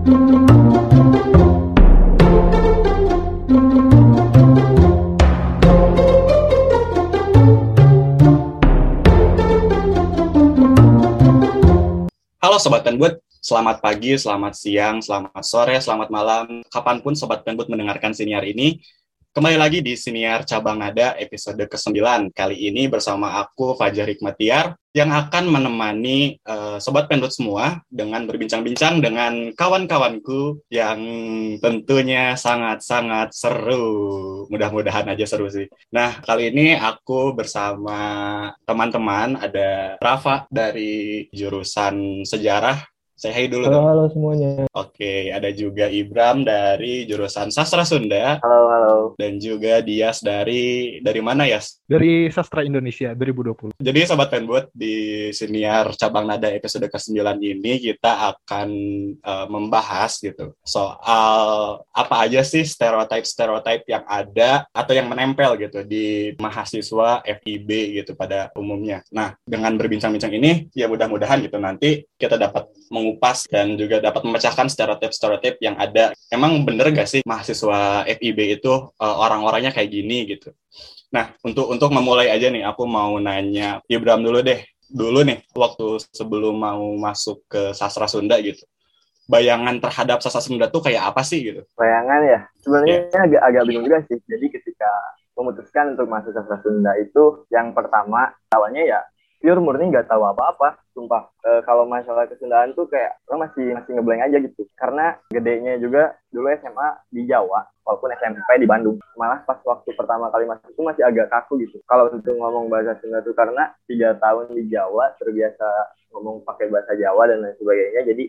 Halo Sobat Penbut, selamat pagi, selamat siang, selamat sore, selamat malam, kapan pun Sobat Penbut mendengarkan siniar ini. Kembali lagi di Siniar Cabang Nada episode ke-9. Kali ini bersama aku Fajar Hikmatiar yang akan menemani uh, Sobat Pendut semua dengan berbincang-bincang dengan kawan-kawanku yang tentunya sangat-sangat seru. Mudah-mudahan aja seru sih. Nah, kali ini aku bersama teman-teman ada Rafa dari jurusan sejarah saya hai dulu. Halo, dong. halo semuanya. Oke, ada juga Ibram dari jurusan Sastra Sunda. Halo, halo. Dan juga Dias dari dari mana ya? Dari Sastra Indonesia 2020. Jadi Sobat Penbut, di siniar cabang nada episode ke-9 ini kita akan uh, membahas gitu soal apa aja sih stereotip-stereotip yang ada atau yang menempel gitu di mahasiswa FIB gitu pada umumnya. Nah, dengan berbincang-bincang ini ya mudah-mudahan gitu nanti kita dapat meng mengupas dan juga dapat memecahkan stereotip-stereotip yang ada. Emang bener gak sih mahasiswa FIB itu uh, orang-orangnya kayak gini gitu? Nah, untuk untuk memulai aja nih, aku mau nanya Ibram dulu deh. Dulu nih, waktu sebelum mau masuk ke sastra Sunda gitu, bayangan terhadap sastra Sunda tuh kayak apa sih gitu? Bayangan ya, sebenarnya yeah. agak agak bingung juga sih. Jadi ketika memutuskan untuk masuk sastra Sunda itu, yang pertama awalnya ya pure murni nggak tahu apa-apa. Sumpah e, kalau masalah kesundaan tuh kayak lo masih masih ngeblank aja gitu. Karena gedenya juga dulu SMA di Jawa walaupun SMP di Bandung. Malah pas waktu pertama kali masuk itu masih agak kaku gitu. Kalau untuk ngomong bahasa Sunda tuh karena tiga tahun di Jawa terbiasa ngomong pakai bahasa Jawa dan lain sebagainya jadi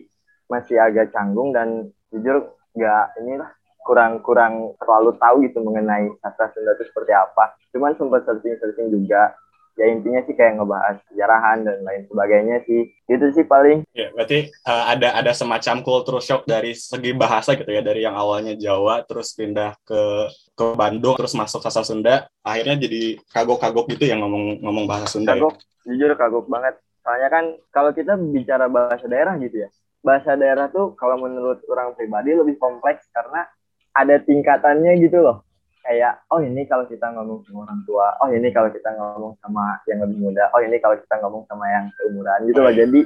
masih agak canggung dan jujur nggak inilah kurang-kurang terlalu tahu gitu mengenai sastra Sunda itu seperti apa. Cuman sempat searching-searching juga ya intinya sih kayak ngebahas sejarahan dan lain sebagainya sih itu sih paling ya berarti uh, ada ada semacam culture shock dari segi bahasa gitu ya dari yang awalnya Jawa terus pindah ke ke Bandung terus masuk sastra Sunda akhirnya jadi kagok-kagok gitu yang ngomong ngomong bahasa Sunda ya? kagok ya? jujur kagok banget soalnya kan kalau kita bicara bahasa daerah gitu ya bahasa daerah tuh kalau menurut orang pribadi lebih kompleks karena ada tingkatannya gitu loh kayak oh ini kalau kita ngomong sama orang tua oh ini kalau kita ngomong sama yang lebih muda oh ini kalau kita ngomong sama yang seumuran gitu loh. Jadi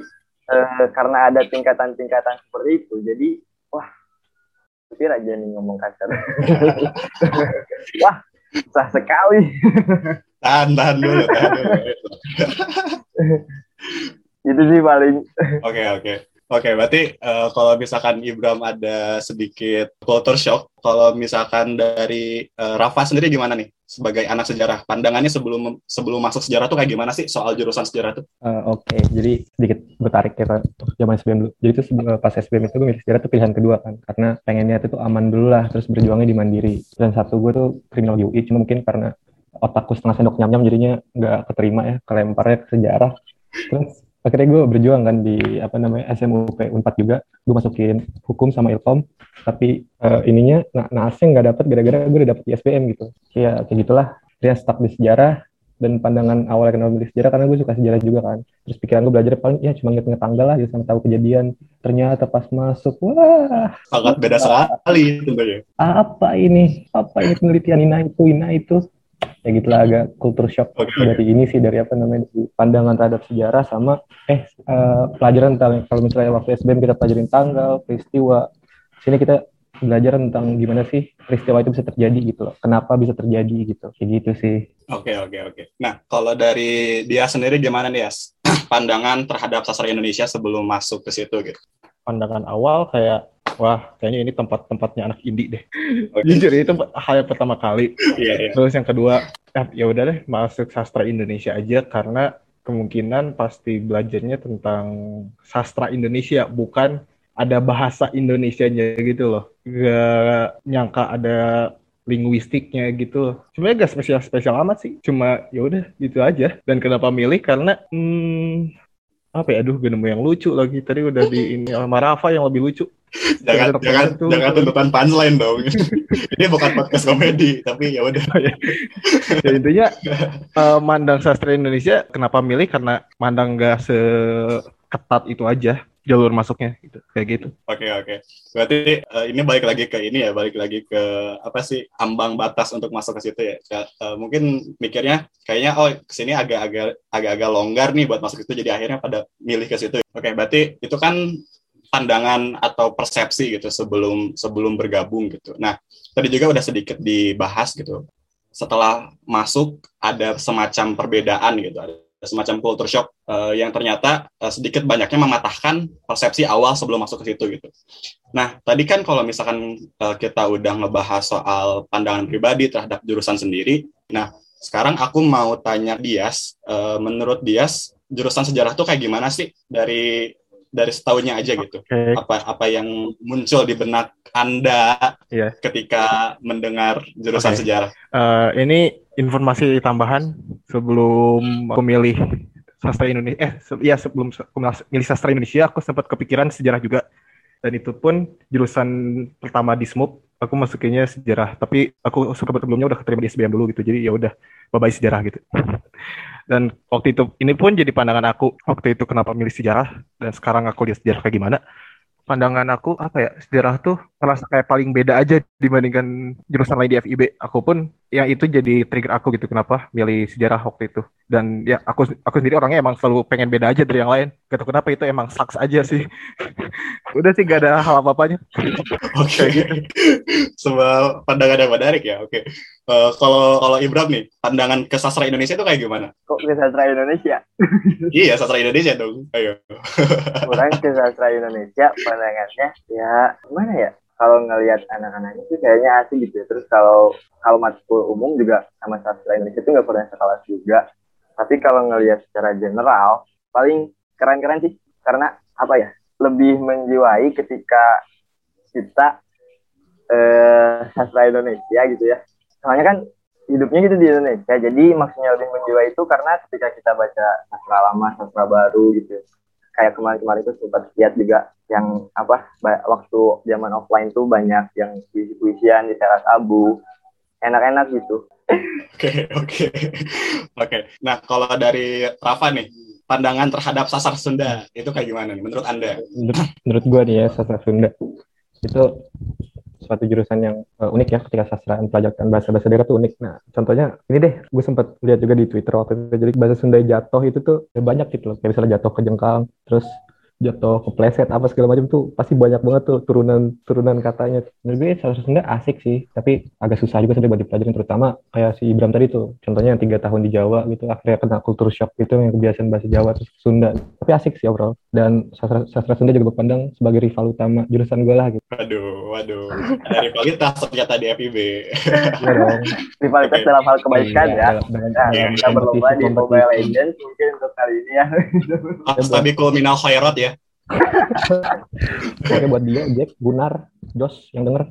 eh, karena ada tingkatan-tingkatan seperti itu jadi wah pikir aja nih ngomong kasar. Wah susah sekali. Tahan tahan dulu tahan dulu. Itu sih paling. Oke okay, oke. okay. Oke, okay, berarti uh, kalau misalkan Ibram ada sedikit culture shock, kalau misalkan dari uh, Rafa sendiri gimana nih sebagai anak sejarah? Pandangannya sebelum sebelum masuk sejarah tuh kayak gimana sih soal jurusan sejarah tuh? Uh, Oke, okay. jadi sedikit bertarik ya untuk zaman SBM dulu. Jadi itu pas SBM itu gue milih sejarah tuh pilihan kedua kan, karena pengennya itu aman dulu lah, terus berjuangnya di mandiri. Dan satu gue tuh kriminologi UI, cuma mungkin karena otakku setengah sendok nyam-nyam jadinya nggak keterima ya, kelemparnya ke sejarah. Terus akhirnya gue berjuang kan di apa namanya SMUP Unpad juga. Gue masukin hukum sama ilkom tapi uh, ininya nah, nasnya nggak dapat gara-gara gue udah dapet di SPM gitu. Ya kayak gitulah. Dia stuck di sejarah dan pandangan awal kenal di sejarah karena gue suka sejarah juga kan. Terus pikiran gue belajar paling ya cuma nginget tanggal lah gitu sama tahu kejadian. Ternyata pas masuk wah! Sangat beda sekali tentunya apa ini? Apa ini penelitian ini itu ini itu ya gitulah agak culture shock okay. dari ini sih dari apa namanya dari pandangan terhadap sejarah sama eh uh, pelajaran tentang kalau misalnya waktu SBM kita pelajarin tanggal peristiwa sini kita belajar tentang gimana sih peristiwa itu bisa terjadi gitu loh. Kenapa bisa terjadi gitu. Kayak gitu sih. Oke okay, oke okay, oke. Okay. nah kalau dari dia sendiri gimana nih Yas? Pandangan terhadap sastra Indonesia sebelum masuk ke situ gitu. Pandangan awal kayak wah kayaknya ini tempat-tempatnya anak indie deh. Okay. Jujur itu hal yang pertama kali. Yeah, yeah. Terus yang kedua, ya, ya udah deh masuk sastra Indonesia aja karena kemungkinan pasti belajarnya tentang sastra Indonesia bukan ada bahasa Indonesianya gitu loh. Gak nyangka ada linguistiknya gitu. Cuma gak spesial-spesial amat sih. Cuma ya udah gitu aja. Dan kenapa milih? Karena hmm, apa ya? Aduh, gue nemu yang lucu lagi. Tadi udah di ini sama Rafa yang lebih lucu jangan jangan tuh. jangan tuntutan punchline dong ini bukan podcast komedi tapi ya udah oh, ya. ya, intinya uh, mandang sastra Indonesia kenapa milih karena mandang nggak seketat itu aja jalur masuknya gitu kayak gitu. Oke okay, oke. Okay. Berarti uh, ini balik lagi ke ini ya, balik lagi ke apa sih ambang batas untuk masuk ke situ ya. Uh, mungkin mikirnya kayaknya oh ke sini agak-agak agak-agak longgar nih buat masuk itu jadi akhirnya pada milih ke situ. Oke, okay, berarti itu kan pandangan atau persepsi gitu sebelum sebelum bergabung gitu. Nah, tadi juga udah sedikit dibahas gitu. Setelah masuk ada semacam perbedaan gitu, ada semacam culture shock uh, yang ternyata uh, sedikit banyaknya mematahkan persepsi awal sebelum masuk ke situ gitu. Nah, tadi kan kalau misalkan uh, kita udah ngebahas soal pandangan pribadi terhadap jurusan sendiri, nah sekarang aku mau tanya Dias, uh, menurut Dias jurusan sejarah tuh kayak gimana sih dari dari setahunnya aja gitu. Okay. Apa apa yang muncul di benak Anda yeah. ketika mendengar jurusan okay. sejarah? Uh, ini informasi tambahan sebelum pemilih sastra Indonesia eh se ya sebelum milih sastra Indonesia aku sempat kepikiran sejarah juga dan itu pun jurusan pertama di SMUP aku masukinnya sejarah tapi aku sebelumnya udah keterima di SBM dulu gitu jadi ya udah bye bye sejarah gitu dan waktu itu ini pun jadi pandangan aku waktu itu kenapa milih sejarah dan sekarang aku lihat sejarah kayak gimana pandangan aku apa ya sejarah tuh terasa kayak paling beda aja dibandingkan jurusan lain di FIB. Aku pun yang itu jadi trigger aku gitu kenapa milih sejarah waktu itu. Dan ya aku aku sendiri orangnya emang selalu pengen beda aja dari yang lain. Gak tau kenapa itu emang sucks aja sih. Udah sih gak ada hal apa-apanya. Oke. Okay. gitu. Semua pandangan yang menarik ya. Oke. Okay. Uh, eh, kalau kalau Ibrahim nih, pandangan ke sastra Indonesia itu kayak gimana? Kok ke sastra Indonesia? iya, sastra Indonesia dong. Ayo. Orang ke sastra Indonesia pandangannya ya gimana ya? Kalau ngelihat anak-anak itu kayaknya asik gitu ya. Terus kalau kalau matkul umum juga sama sastra Indonesia itu nggak pernah sekelas juga. Tapi kalau ngelihat secara general, paling keren-keren sih. Karena apa ya? Lebih menjiwai ketika kita eh, sastra Indonesia gitu ya. Soalnya kan hidupnya gitu di Indonesia. Jadi maksudnya lebih menjiwai itu karena ketika kita baca sastra lama, sastra baru gitu. Kayak kemarin-kemarin itu sempat lihat juga yang apa waktu zaman offline tuh banyak yang puisi-puisian di teras abu. Enak-enak gitu. Oke oke. Oke. Nah kalau dari Rafa nih pandangan terhadap sasar Sunda itu kayak gimana nih menurut anda? Menurut, menurut gue nih ya sasar Sunda itu suatu jurusan yang uh, unik ya ketika sastra pelajaran bahasa bahasa daerah tuh unik. Nah, contohnya ini deh, gue sempat lihat juga di Twitter waktu itu. Jadi bahasa Sunda jatuh itu tuh ya banyak gitu loh. Kayak misalnya jatuh ke jengkang, terus jatuh kepleset apa segala macam tuh pasti banyak banget tuh turunan turunan katanya. Gue seharusnya asik sih, tapi agak susah juga sebenarnya buat dipelajarin terutama kayak si Ibram tadi tuh. Contohnya yang tiga tahun di Jawa gitu akhirnya kena kultur shock gitu yang kebiasaan bahasa Jawa terus Sunda. Tapi asik sih overall. Dan sastra, sastra Sunda juga berpandang sebagai rival utama jurusan gue lah gitu. Waduh, waduh. Ada rivalitas ternyata di FIB. Iya dong. Rivalitas dalam hal kebaikan iya, ya. Dalam, nah, ya, kita berlomba di Mobile Legends mungkin untuk kali ini ya. Astabikul minal khairat ya. Oke buat dia, Jack, Gunar, Jos yang denger.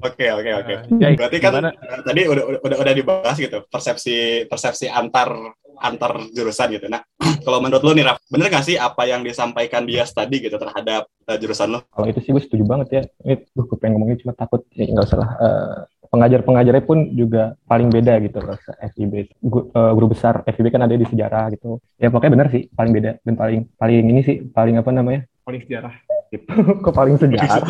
Oke oke oke. Nah, Berarti kan gimana? tadi udah udah udah dibahas gitu persepsi persepsi antar antar jurusan gitu. Nah, kalau menurut lo nih Raf, bener gak sih apa yang disampaikan dia tadi gitu terhadap uh, jurusan lo? Kalau itu sih gue setuju banget ya. Ini gue pengen ngomongin cuma takut ya nggak usah lah. Uh, pengajar-pengajarnya pun juga paling beda gitu loh FIB. Guru, uh, guru besar FIB kan ada di sejarah gitu. Ya pokoknya benar sih, paling beda dan paling paling ini sih paling apa namanya? Paling sejarah. Gitu. Kok paling sejarah?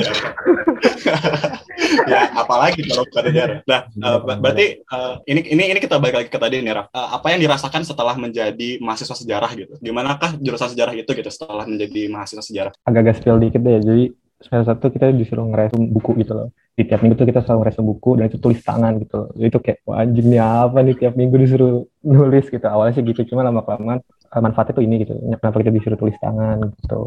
ya apalagi kalau bukan sejarah. Nah, uh, berarti uh, ini ini ini kita balik lagi ke tadi nih Raf. Uh, apa yang dirasakan setelah menjadi mahasiswa sejarah gitu? Gimanakah jurusan sejarah itu gitu setelah menjadi mahasiswa sejarah? Agak-agak spill dikit deh. Jadi semester satu kita disuruh ngeresum buku gitu loh. Di tiap minggu tuh kita selalu ngeresum buku dan itu tulis tangan gitu loh. itu kayak wah anjing apa nih tiap minggu disuruh nulis gitu. Awalnya sih gitu cuma lama kelamaan manfaatnya tuh ini gitu kenapa kita disuruh tulis tangan? Gitu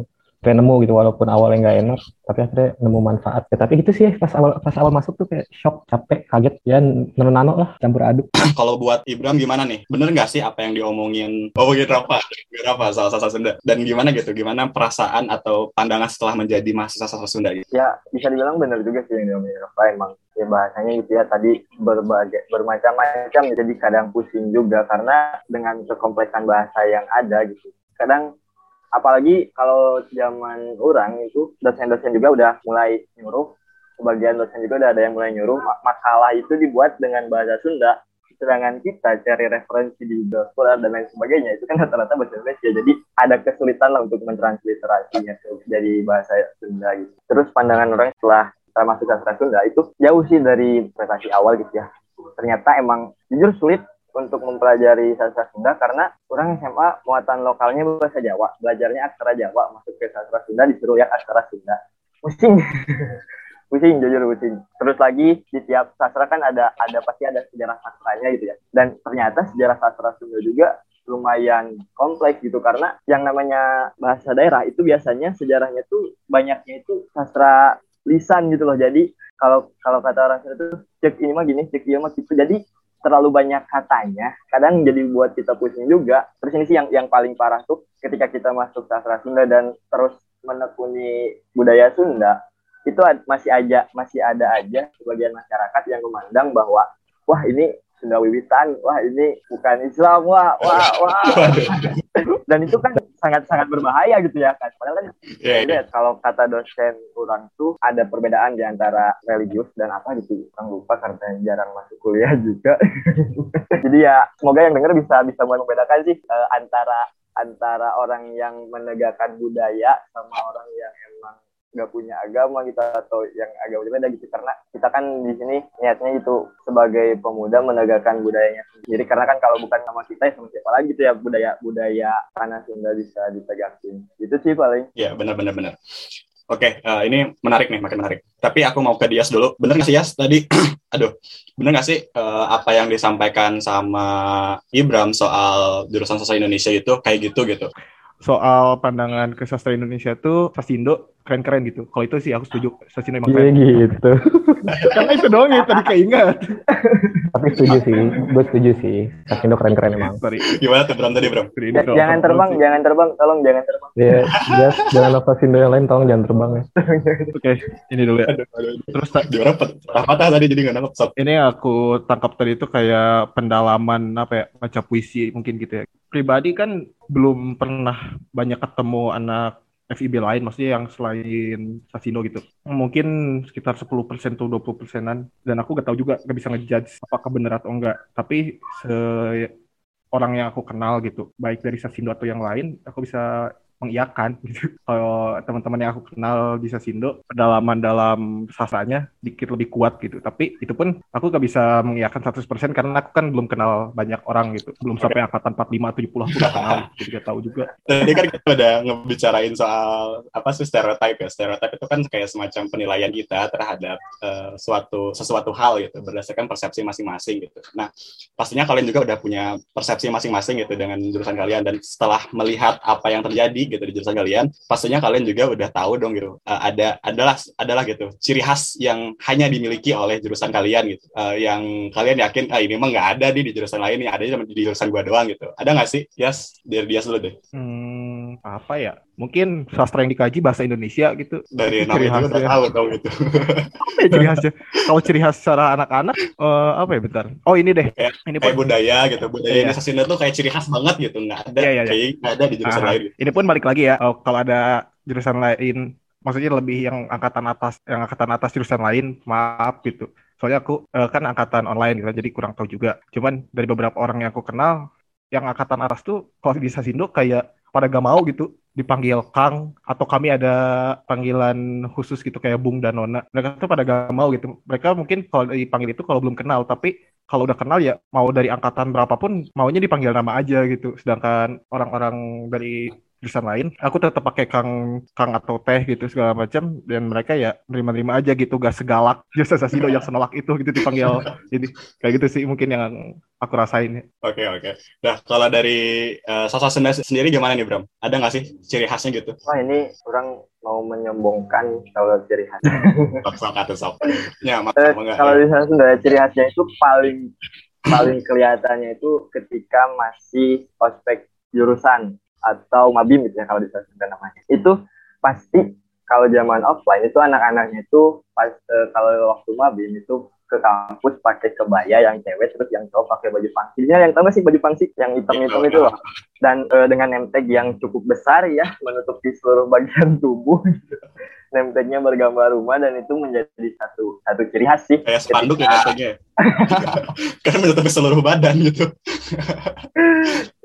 kayak nemu gitu walaupun awalnya nggak enak tapi akhirnya nemu manfaat. Ya, tapi gitu sih pas awal pas awal masuk tuh kayak shock capek kaget. Ya nano nano lah campur aduk. Kalau buat Ibram gimana nih? Bener nggak sih apa yang diomongin oh gitu apa apa salah satu Sunda? Dan gimana gitu? Gimana perasaan atau pandangan setelah menjadi mahasiswa sastra Sunda gitu? Ya bisa dibilang bener juga sih yang diomongin Rafa emang ya bahasanya gitu ya tadi berbagai bermacam-macam. Jadi kadang pusing juga karena dengan kekompleksan bahasa yang ada gitu kadang apalagi kalau zaman orang itu dosen-dosen juga udah mulai nyuruh. Sebagian dosen juga udah ada yang mulai nyuruh. Masalah itu dibuat dengan bahasa Sunda. Sedangkan kita cari referensi di Google dan lain sebagainya itu kan rata-rata bahasa Indonesia. Jadi ada kesulitan lah untuk mentransliterasinya jadi bahasa Sunda gitu. Terus pandangan orang setelah kita masuk sastra Sunda itu jauh sih dari prestasi awal gitu ya. Ternyata emang jujur sulit untuk mempelajari sastra Sunda karena orang SMA muatan lokalnya bahasa Jawa belajarnya aksara Jawa masuk ke sastra Sunda disuruh ya aksara Sunda. Pusing. Pusing jujur pusing. Terus lagi di tiap sastra kan ada ada pasti ada sejarah sastranya gitu ya. Dan ternyata sejarah sastra Sunda juga lumayan kompleks gitu karena yang namanya bahasa daerah itu biasanya sejarahnya tuh banyaknya itu sastra lisan gitu loh. Jadi kalau kalau kata orang itu cek ini mah gini cek ini mah gitu. Jadi terlalu banyak katanya kadang jadi buat kita pusing juga. Terus ini sih yang yang paling parah tuh ketika kita masuk sastra Sunda dan terus menekuni budaya Sunda itu masih aja masih ada aja sebagian masyarakat yang memandang bahwa wah ini Sunda Wiwitan, wah ini bukan Islam, wah wah wah. Dan itu kan sangat-sangat berbahaya gitu ya kan. Padahal kan yeah, yeah. kalau kata dosen orang tuh ada perbedaan di antara religius dan apa gitu. Orang lupa karena jarang masuk kuliah juga. Jadi ya semoga yang dengar bisa bisa membedakan sih uh, antara antara orang yang menegakkan budaya sama orang yang emang nggak punya agama gitu atau yang agak berbeda gitu karena kita kan di sini niatnya itu sebagai pemuda menegakkan budayanya sendiri karena kan kalau bukan sama kita ya sama siapa lagi gitu ya budaya budaya tanah Sunda bisa ditegakin itu sih paling ya benar benar benar Oke, uh, ini menarik nih, makin menarik. Tapi aku mau ke Dias dulu. Bener nggak sih, Yas? Tadi, aduh, bener nggak sih uh, apa yang disampaikan sama Ibram soal jurusan sosial Indonesia itu kayak gitu gitu? Soal pandangan ke sastra Indonesia tuh, Sasindo keren-keren gitu. Kalau itu sih aku setuju. Sasino emang Iya keren. gitu. Karena itu doang ya tadi keingat. Tapi setuju sih, gue setuju sih. Kasindo keren-keren emang. Sorry. Gimana tuh Bram tadi, Bram? Jangan terbang jangan terbang tolong jangan terbang Dia, dia jangan apa Sindo yang lain tolong jangan terbang ya. Oke, ini dulu ya. Terus ta- Gimana patah tadi jadi nggak nangkep ini aku tangkap tadi itu kayak pendalaman apa ya, baca puisi mungkin gitu ya. Pribadi kan belum pernah banyak ketemu anak FIB lain, maksudnya yang selain Sasino gitu. Mungkin sekitar 10% atau 20 persenan. Dan aku gak tahu juga, gak bisa ngejudge apakah benar atau enggak. Tapi se orang yang aku kenal gitu, baik dari Sasindo atau yang lain, aku bisa mengiyakan gitu. Kalau teman-teman yang aku kenal di Sasindo, pedalaman dalam sastranya dikit lebih kuat gitu. Tapi itu pun aku gak bisa mengiyakan 100% karena aku kan belum kenal banyak orang gitu. Belum sampai angkatan 45 70 aku gak kenal. Jadi gak tahu juga. Tadi kan kita udah ngebicarain soal apa sih stereotype ya. Stereotype itu kan kayak semacam penilaian kita terhadap eh, suatu sesuatu hal gitu berdasarkan persepsi masing-masing gitu. Nah, pastinya kalian juga udah punya persepsi masing-masing gitu dengan jurusan kalian dan setelah melihat apa yang terjadi gitu di jurusan kalian, pastinya kalian juga udah tahu dong gitu. eh, ada adalah adalah gitu ciri khas yang hanya dimiliki oleh jurusan kalian gitu. Eh, yang kalian yakin ah ini mah nggak ada nih di jurusan lain nih, ada cuma di jurusan gua doang gitu. Ada nggak sih? Yes, dari dia dulu deh. Hmm, apa ya? Mungkin sastra yang dikaji bahasa Indonesia gitu. Dari Ciri udah khasnya. tahu dong gitu. Apa ya ciri khasnya? Kalau ciri khas secara anak-anak, eh, apa ya bentar? Oh ini deh. Kayak- Ini kayak budaya gitu budaya Iya. Indonesia tuh kayak ciri khas banget gitu nggak ada Iya, iya, iya. kayak nggak ada di jurusan Aha. lain gitu. ini pun balik lagi ya. Oh, kalau ada jurusan lain, maksudnya lebih yang angkatan atas, yang angkatan atas jurusan lain, maaf gitu. Soalnya aku eh, kan angkatan online gitu, jadi kurang tahu juga. Cuman dari beberapa orang yang aku kenal, yang angkatan atas tuh kalau di Sasindo kayak pada gak mau gitu dipanggil Kang atau kami ada panggilan khusus gitu kayak Bung dan Nona. Mereka tuh pada gak mau gitu. Mereka mungkin kalau dipanggil itu kalau belum kenal, tapi kalau udah kenal ya mau dari angkatan berapapun maunya dipanggil nama aja gitu. Sedangkan orang-orang dari jurusan lain, aku tetap pakai Kang Kang atau Teh gitu segala macam dan mereka ya nerima-nerima aja gitu, gak segalak Jasa Sasido yang senolak itu gitu dipanggil. Jadi kayak gitu sih mungkin yang aku rasain. Oke oke. Nah kalau dari uh, Sasa Sunda sendiri gimana nih Bram? Ada nggak sih ciri khasnya gitu? wah ini orang mau menyombongkan kalau ciri khas Sok sok atau sok. Ya Eh, enggak. kalau di sana Sunda ciri khasnya itu paling paling kelihatannya itu ketika masih ospek jurusan atau mabim gitu ya kalau di sana namanya. Itu pasti kalau zaman offline itu anak-anaknya itu pas eh, kalau waktu mabim itu ke kampus pakai kebaya yang cewek terus yang cowok pakai baju pangsinya yang tahu sih baju pangsi? Yang hitam-hitam itu. Loh dan eh, dengan name tag yang cukup besar ya menutupi seluruh bagian tubuh. gitu. name tag-nya bergambar rumah dan itu menjadi satu satu ciri khas sih. Kayak spanduk ya katanya. kan menutupi seluruh badan gitu.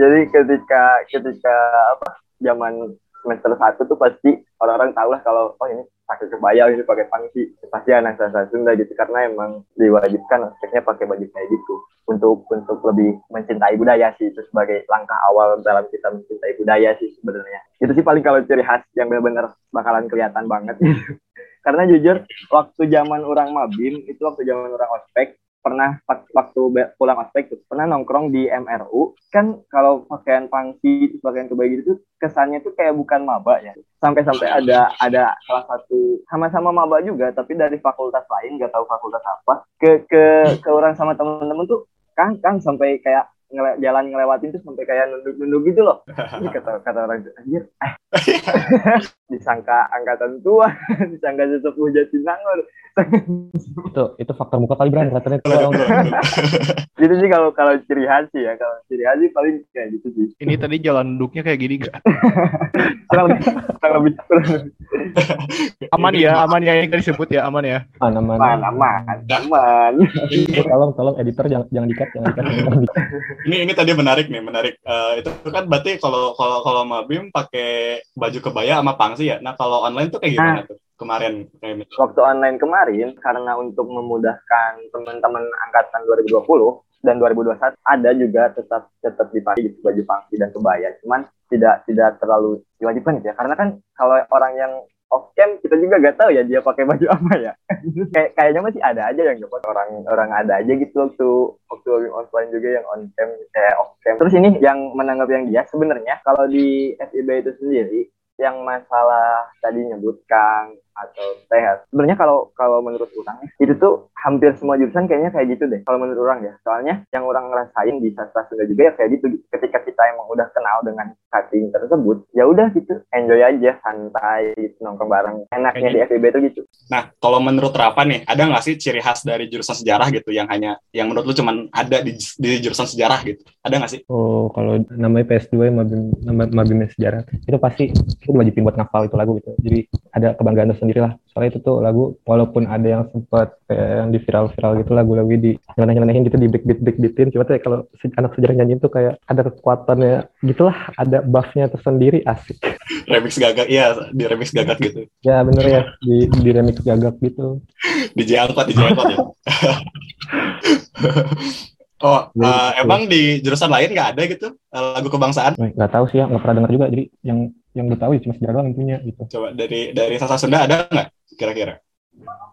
Jadi ketika ketika apa zaman semester satu tuh pasti orang-orang tahu lah kalau oh ini pakai kebaya ini pakai pangsi. Pasti anak sastra Sunda gitu karena emang diwajibkan aspeknya pakai baju kayak gitu. Untuk untuk lebih mencintai budaya sih itu sebagai langkah awal dalam kita mencintai budaya sih sebenarnya. Itu sih paling kalau ciri khas yang benar-benar bakalan kelihatan banget. Karena jujur waktu zaman orang mabim itu waktu zaman orang ospek pernah waktu pulang ospek tuh pernah nongkrong di MRU kan kalau pakaian pangsi pakaian kebaya gitu kesannya tuh kayak bukan maba ya. Sampai-sampai ada ada salah satu sama-sama maba juga tapi dari fakultas lain nggak tahu fakultas apa. Ke ke ke orang sama temen-temen tuh kang kang sampai kayak ngele jalan ngelewatin tuh sampai kayak nunduk-nunduk gitu loh. Ini kata kata orang anjir, eh. disangka angkatan tua, disangka sesepuh Jatinangor. itu itu faktor muka kali berani katanya tua. gitu sih kalau kalau ciri khas ya, kalau ciri khas paling kayak gitu sih. Ini tadi jalan duduknya kayak gini gak? kurang lebih, kurang lebih, aman ya, aman ya yang disebut ya, aman ya. Aman, aman, aman, aman. tolong, tolong editor jangan jangan dikat, jangan dikat. Ini ini tadi menarik nih menarik. Uh, itu kan berarti kalau kalau kalau mabim pakai baju kebaya sama pangsi ya? Nah kalau online tuh kayak gimana nah, tuh kemarin? Kayak waktu online kemarin karena untuk memudahkan teman-teman angkatan 2020 dan 2021 ada juga tetap tetap dipakai gitu, baju pangsi dan kebaya. Cuman tidak tidak terlalu diwajibkan gitu ya. Karena kan kalau orang yang off cam kita juga gak tahu ya dia pakai baju apa ya. Kayak kayaknya masih ada aja yang dapat orang orang ada aja gitu waktu waktu offline juga yang on cam kayak off cam. Terus ini yang menanggap yang dia sebenarnya kalau di FIB itu sendiri yang masalah tadi nyebut Kang atau sehat. Sebenarnya kalau kalau menurut orang itu tuh hampir semua jurusan kayaknya kayak gitu deh. Kalau menurut orang ya. Soalnya yang orang ngerasain di sastra Sunda juga ya kayak gitu. Ketika kita emang udah kenal dengan cutting tersebut, ya udah gitu. Enjoy aja, santai gitu, nongkrong bareng. Enaknya di FIB itu gitu. Nah, kalau menurut Rafa nih, ada nggak sih ciri khas dari jurusan sejarah gitu yang hanya yang menurut lu cuman ada di, di jurusan sejarah gitu? Ada nggak sih? Oh, kalau namanya PS2 Mabim nama Mabim sejarah itu pasti itu wajibin buat ngafal itu lagu gitu. Jadi ada kebanggaan tersendiri sendiri lah. Soalnya itu tuh lagu walaupun ada yang sempat kayak yang di viral-viral gitu lagu-lagu di nyeleneh-nyelenehin gitu di beat beat beat beatin cuma tuh kalau anak sejarah nyanyi tuh kayak ada kekuatannya. Gitulah ada buffnya tersendiri asik. Remix gagak iya di remix gagak gitu. Ya bener ya di di remix gagak gitu. Di jangkot di jangkot ya Oh, uh, emang di jurusan lain nggak ada gitu lagu kebangsaan? Nggak tahu sih ya, nggak pernah dengar juga. Jadi yang yang gue tahu ya cuma sejarah doang yang punya gitu. Coba dari dari Sasa Sunda ada nggak kira-kira?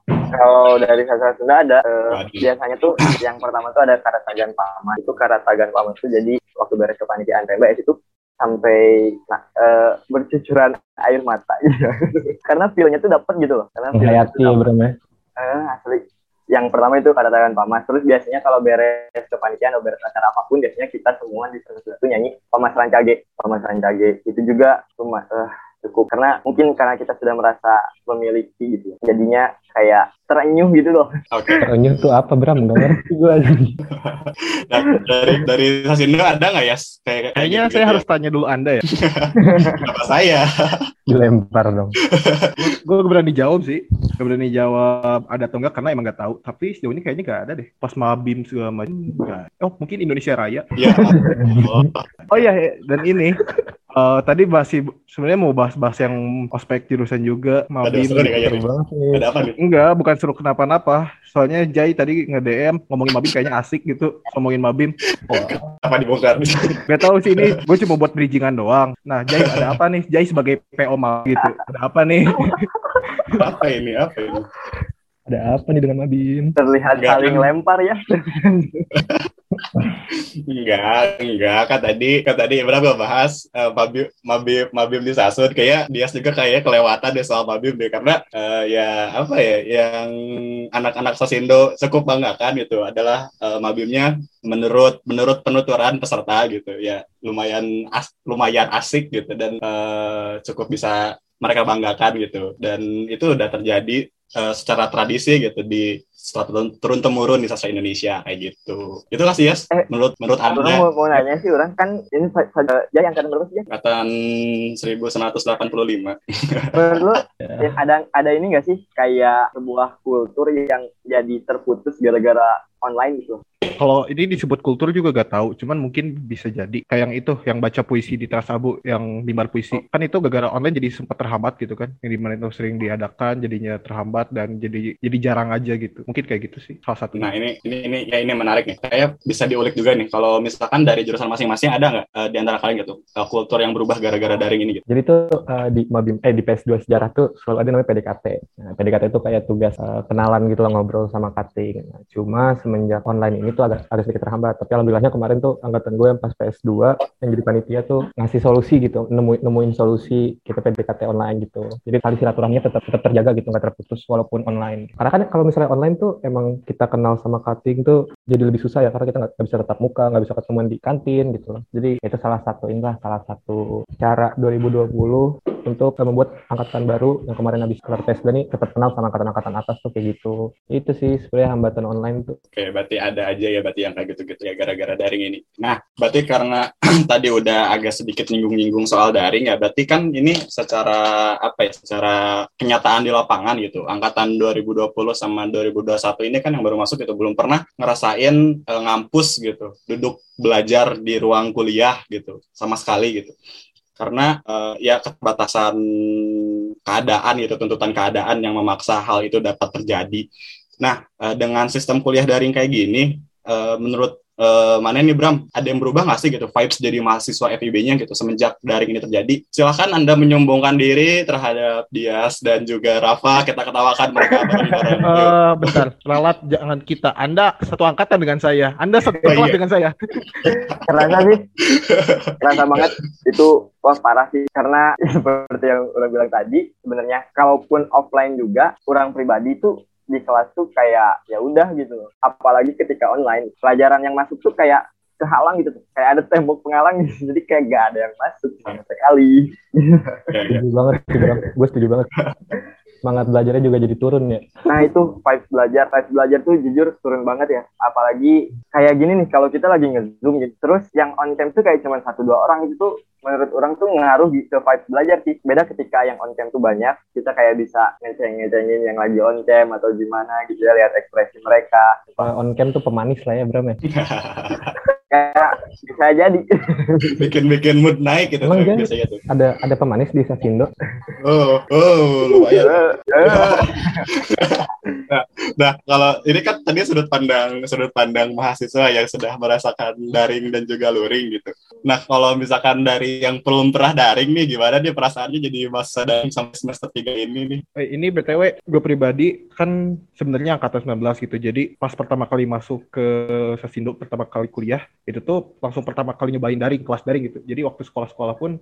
Kalau dari Sasa Sunda ada uh, biasanya tuh yang pertama tuh ada Karatagan Pama. Itu Karatagan Pama itu jadi waktu beres kepanitiaan PMBS itu sampai nah, uh, bercucuran air mata gitu. Karena feel-nya tuh dapet gitu loh. Karena feel-nya tuh dapet. Uh, asli yang pertama itu kata tangan pamas terus biasanya kalau beres kepanitiaan atau beres acara apa pun biasanya kita semua di satu nyanyi pamas rancage. Pamas rancage. Itu juga uh, cukup karena mungkin karena kita sudah merasa memiliki gitu jadinya kayak terenyuh gitu loh. Oke. Okay. Terenyuh tuh apa Bram? Gak ngerti gue aja. nah, dari dari Sasindo ada nggak ya? Kayak, Kayaknya gitu, saya ya? harus tanya dulu Anda ya. Kenapa saya? Dilempar dong. gue berani jawab sih. Gak berani jawab ada atau enggak karena emang gak tahu. Tapi sejauh ini kayaknya gak ada deh. Pas Mabim segala macam. Oh mungkin Indonesia Raya. Iya. oh iya dan ini Uh, tadi masih sebenarnya mau bahas-bahas yang ospek jurusan juga Mabim. Ada banget Ada apa nih? Enggak, bukan suruh kenapa-napa. Soalnya Jai tadi nge-DM ngomongin Mabim kayaknya asik gitu, ngomongin Mabim. Oh, apa dibongkar? Gak tau sih ini, gue cuma buat bridgingan doang. Nah, Jai ada apa nih? Jai sebagai PO Mabim gitu. Ada apa nih? apa ini? Apa ini? Ada apa nih dengan Mabim? Terlihat saling lempar ya. enggak, enggak. Kan tadi, kan tadi Ibra bahas uh, Mabim, Mabim, Mabim di Sasud. Kayak dia juga kayak kelewatan deh soal Mabim deh. Karena uh, ya apa ya, yang anak-anak Sasindo cukup banggakan gitu adalah uh, Mabimnya menurut menurut penuturan peserta gitu ya lumayan as, lumayan asik gitu dan uh, cukup bisa mereka banggakan gitu dan itu udah terjadi uh, secara tradisi gitu di setelah turun temurun di sastra Indonesia kayak gitu. Itu lah sih yes. Eh, menurut menurut anda. Mau, mau nanya sih orang kan ini ya yang kan berapa sih? Angkatan 1985. Menurut lu ya. ada ada ini gak sih kayak sebuah kultur yang jadi terputus gara-gara online gitu? Kalau ini disebut kultur juga gak tahu, cuman mungkin bisa jadi kayak yang itu, yang baca puisi di teras abu, yang mimbar puisi. Kan itu gara-gara online jadi sempat terhambat gitu kan, yang di mana itu sering diadakan, jadinya terhambat dan jadi jadi jarang aja gitu. Mungkin kayak gitu sih, salah satu. Nah ini ini ini ya ini menarik nih. Kayak bisa diulik juga nih. Kalau misalkan dari jurusan masing-masing ada nggak uh, di antara kalian gitu uh, kultur yang berubah gara-gara daring ini gitu? Jadi tuh uh, di Mabim eh di PS2 sejarah tuh selalu ada namanya PDKT. Nah, PDKT itu kayak tugas uh, kenalan gitu lah ngobrol sama cutting. Nah, cuma semenjak online ini tuh agak ada sedikit terhambat. Tapi alhamdulillahnya kemarin tuh angkatan gue yang pas PS2 yang jadi panitia tuh ngasih solusi gitu, nemuin, nemuin solusi kita PDKT online gitu. Jadi tali silaturahminya tetap tetap terjaga gitu, nggak terputus walaupun online. Karena kan kalau misalnya online tuh emang kita kenal sama cutting tuh jadi lebih susah ya karena kita nggak bisa tetap muka, nggak bisa ketemuan di kantin gitu. Jadi itu salah satu inilah salah satu cara 2020 untuk membuat angkatan baru yang kemarin habis kelar tes ini tetap kenal sama angkatan-angkatan atas tuh kayak gitu. Itu sih sebenarnya hambatan online tuh. Oke, berarti ada aja ya berarti yang kayak gitu-gitu ya gara-gara daring ini. Nah, berarti karena tadi udah agak sedikit nyinggung-nyinggung soal daring ya, berarti kan ini secara apa ya, secara kenyataan di lapangan gitu. Angkatan 2020 sama 2021 ini kan yang baru masuk itu belum pernah ngerasain e, ngampus gitu, duduk belajar di ruang kuliah gitu sama sekali gitu karena uh, ya keterbatasan keadaan gitu tuntutan keadaan yang memaksa hal itu dapat terjadi. Nah, uh, dengan sistem kuliah daring kayak gini, uh, menurut uh, mana nih Bram, ada yang berubah nggak sih gitu vibes jadi mahasiswa FIB-nya gitu semenjak daring ini terjadi? Silahkan Anda menyombongkan diri terhadap Dias dan juga Rafa, kita ketawakan mereka bareng-bareng. Uh, bentar, ralat jangan kita. Anda satu angkatan dengan saya, Anda satu oh, kelas iya. dengan saya. Kerasa sih, kerasa banget itu wah parah sih karena seperti yang udah bilang tadi sebenarnya kalaupun offline juga orang pribadi tuh di kelas tuh kayak ya udah gitu apalagi ketika online pelajaran yang masuk tuh kayak kehalang gitu kayak ada tembok penghalang gitu. Jadi kayak gak ada yang masuk sama sekali. Setuju banget gue setuju banget. Semangat belajarnya juga jadi turun ya. Nah itu vibes belajar. Vibes belajar tuh jujur turun banget ya. Apalagi kayak gini nih kalau kita lagi ngezoom gitu. Terus yang on cam tuh kayak cuma satu dua orang itu tuh menurut orang tuh ngaruh ke vibe belajar sih. Beda ketika yang on cam tuh banyak, kita kayak bisa ngeceng-ngecengin yang lagi on cam atau gimana gitu ya, lihat ekspresi mereka. Uh, on cam tuh pemanis lah ya Bram ya. kayak bisa jadi bikin-bikin mood naik gitu Emang biasanya tuh. Ada ada pemanis di Sasindo. Oh, oh, lumayan. nah, nah, kalau ini kan tadi sudut pandang sudut pandang mahasiswa yang sudah merasakan daring dan juga luring gitu. Nah, kalau misalkan dari yang belum pernah daring nih, gimana nih perasaannya jadi masa daring sampai semester 3 ini nih? Eh, ini BTW, gue pribadi kan sebenarnya angkatan 19 gitu. Jadi pas pertama kali masuk ke Sasindo, pertama kali kuliah, itu tuh langsung pertama kali nyobain daring, kelas daring gitu. Jadi waktu sekolah-sekolah pun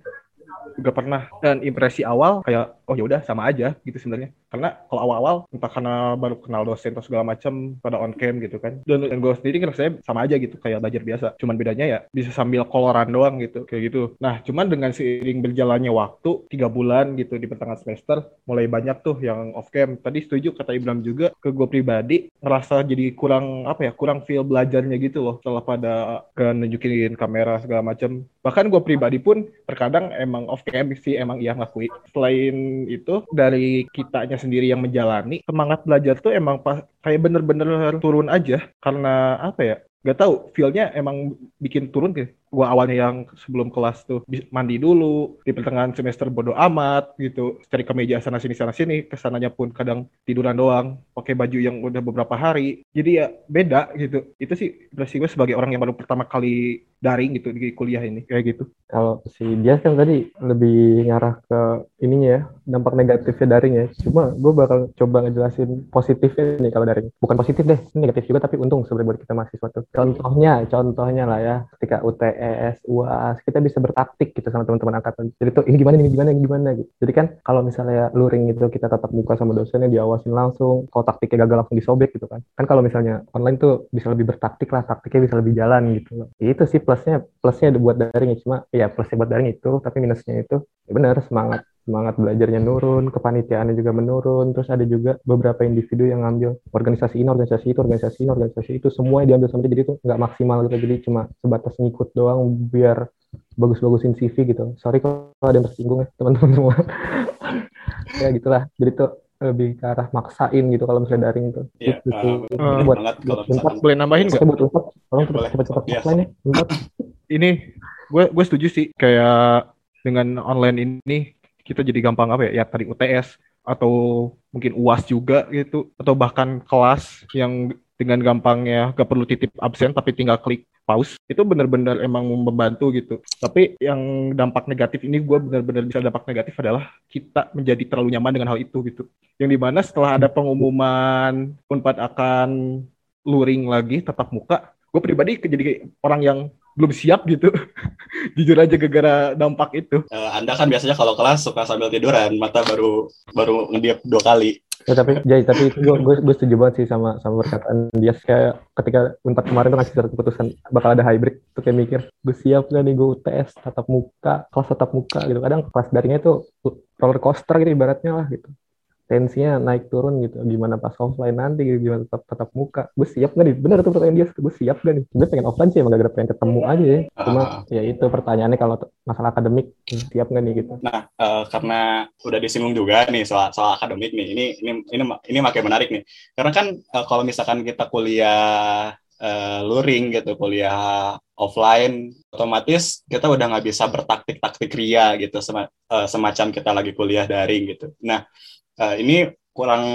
juga pernah. Dan impresi awal kayak oh ya udah sama aja gitu sebenarnya. Karena kalau awal-awal entah karena baru kenal dosen atau segala macam pada on cam gitu kan. Dan, dan gue sendiri saya sama aja gitu kayak belajar biasa. Cuman bedanya ya bisa sambil koloran doang gitu kayak gitu. Nah cuman dengan seiring berjalannya waktu tiga bulan gitu di pertengahan semester mulai banyak tuh yang off cam. Tadi setuju kata Ibram juga ke gue pribadi ngerasa jadi kurang apa ya kurang feel belajarnya gitu loh setelah pada ke nunjukin kamera segala macam bahkan gue pribadi pun terkadang emang off cam sih emang iya ngakui. Selain itu dari kitanya sendiri yang menjalani semangat belajar tuh emang pas kayak bener-bener turun aja. Karena apa ya gak tahu feelnya emang bikin turun gitu gua awalnya yang sebelum kelas tuh mandi dulu di pertengahan semester bodo amat gitu. Cari kemeja sana sini sana sini ke sananya pun kadang tiduran doang pakai baju yang udah beberapa hari. Jadi ya beda gitu. Itu sih berarti gue sebagai orang yang baru pertama kali daring gitu di kuliah ini kayak gitu kalau si dia kan tadi lebih ngarah ke ininya ya dampak negatifnya daring ya cuma gue bakal coba ngejelasin positifnya nih kalau daring bukan positif deh negatif juga tapi untung sebenarnya buat kita mahasiswa tuh contohnya contohnya lah ya ketika UTS UAS, kita bisa bertaktik gitu sama teman-teman angkatan. Jadi tuh ini gimana, ini gimana, ini gimana gitu. Jadi kan kalau misalnya luring gitu kita tetap buka sama dosennya, diawasin langsung, kalau taktiknya gagal langsung disobek gitu kan. Kan kalau misalnya online tuh bisa lebih bertaktik lah, taktiknya bisa lebih jalan gitu. Itu sih plusnya, plusnya buat daring ya. Cuma ya plusnya buat daring itu, tapi minusnya itu ya benar semangat semangat belajarnya nurun, kepanitiaannya juga menurun, terus ada juga beberapa individu yang ngambil organisasi ini, organisasi itu, organisasi ini, organisasi itu, semua diambil sama dia, jadi itu nggak maksimal gitu, jadi cuma sebatas ngikut doang biar bagus-bagusin CV gitu. Sorry kalau ada yang tersinggung ya teman-teman semua. ya gitulah, jadi tuh lebih ke arah maksain gitu kalau misalnya daring tuh. Iya, Gitu. uh, buat banget kalau misalkan Boleh nambahin nggak? Buat Unpad, tolong Ya, boleh. cepat-cepat Iya. offline ya. Ini gue gue setuju sih kayak dengan online ini kita jadi gampang apa ya? Ya tadi UTS atau mungkin UAS juga gitu atau bahkan kelas yang dengan gampangnya gak perlu titip absen tapi tinggal klik pause itu benar-benar emang membantu gitu. Tapi yang dampak negatif ini gue benar-benar bisa dampak negatif adalah kita menjadi terlalu nyaman dengan hal itu gitu. Yang di mana setelah ada pengumuman Unpad akan luring lagi tatap muka gue pribadi jadi orang yang belum siap gitu. Jujur aja gara-gara dampak itu. Eh, Anda kan biasanya kalau kelas suka sambil tiduran, mata baru baru ngediap dua kali. Ya, tapi jadi tapi itu gue gue gue setuju banget sih sama sama perkataan dia. Kayak ketika unpad kemarin tuh ngasih surat keputusan bakal ada hybrid tuh kayak mikir gue siap gak nih gue UTS tatap muka kelas tatap muka gitu. Kadang kelas daringnya tuh roller coaster gitu ibaratnya lah gitu tensinya naik turun gitu gimana pas offline nanti gitu, gimana tetap tatap muka gue siap gak nih bener tuh pertanyaan dia gue siap gak nih gue pengen offline sih emang gak pengen ketemu aja ya cuma Ah. ya itu pertanyaannya kalau masalah akademik siap gak nih gitu Nah, eh, karena udah disinggung juga nih soal soal akademik nih, ini ini ini ini makin menarik nih. Karena kan eh, kalau misalkan kita kuliah eh, luring gitu, kuliah offline, otomatis kita udah nggak bisa bertaktik-taktik ria gitu, sema- eh, semacam kita lagi kuliah daring gitu. Nah, eh, ini kurang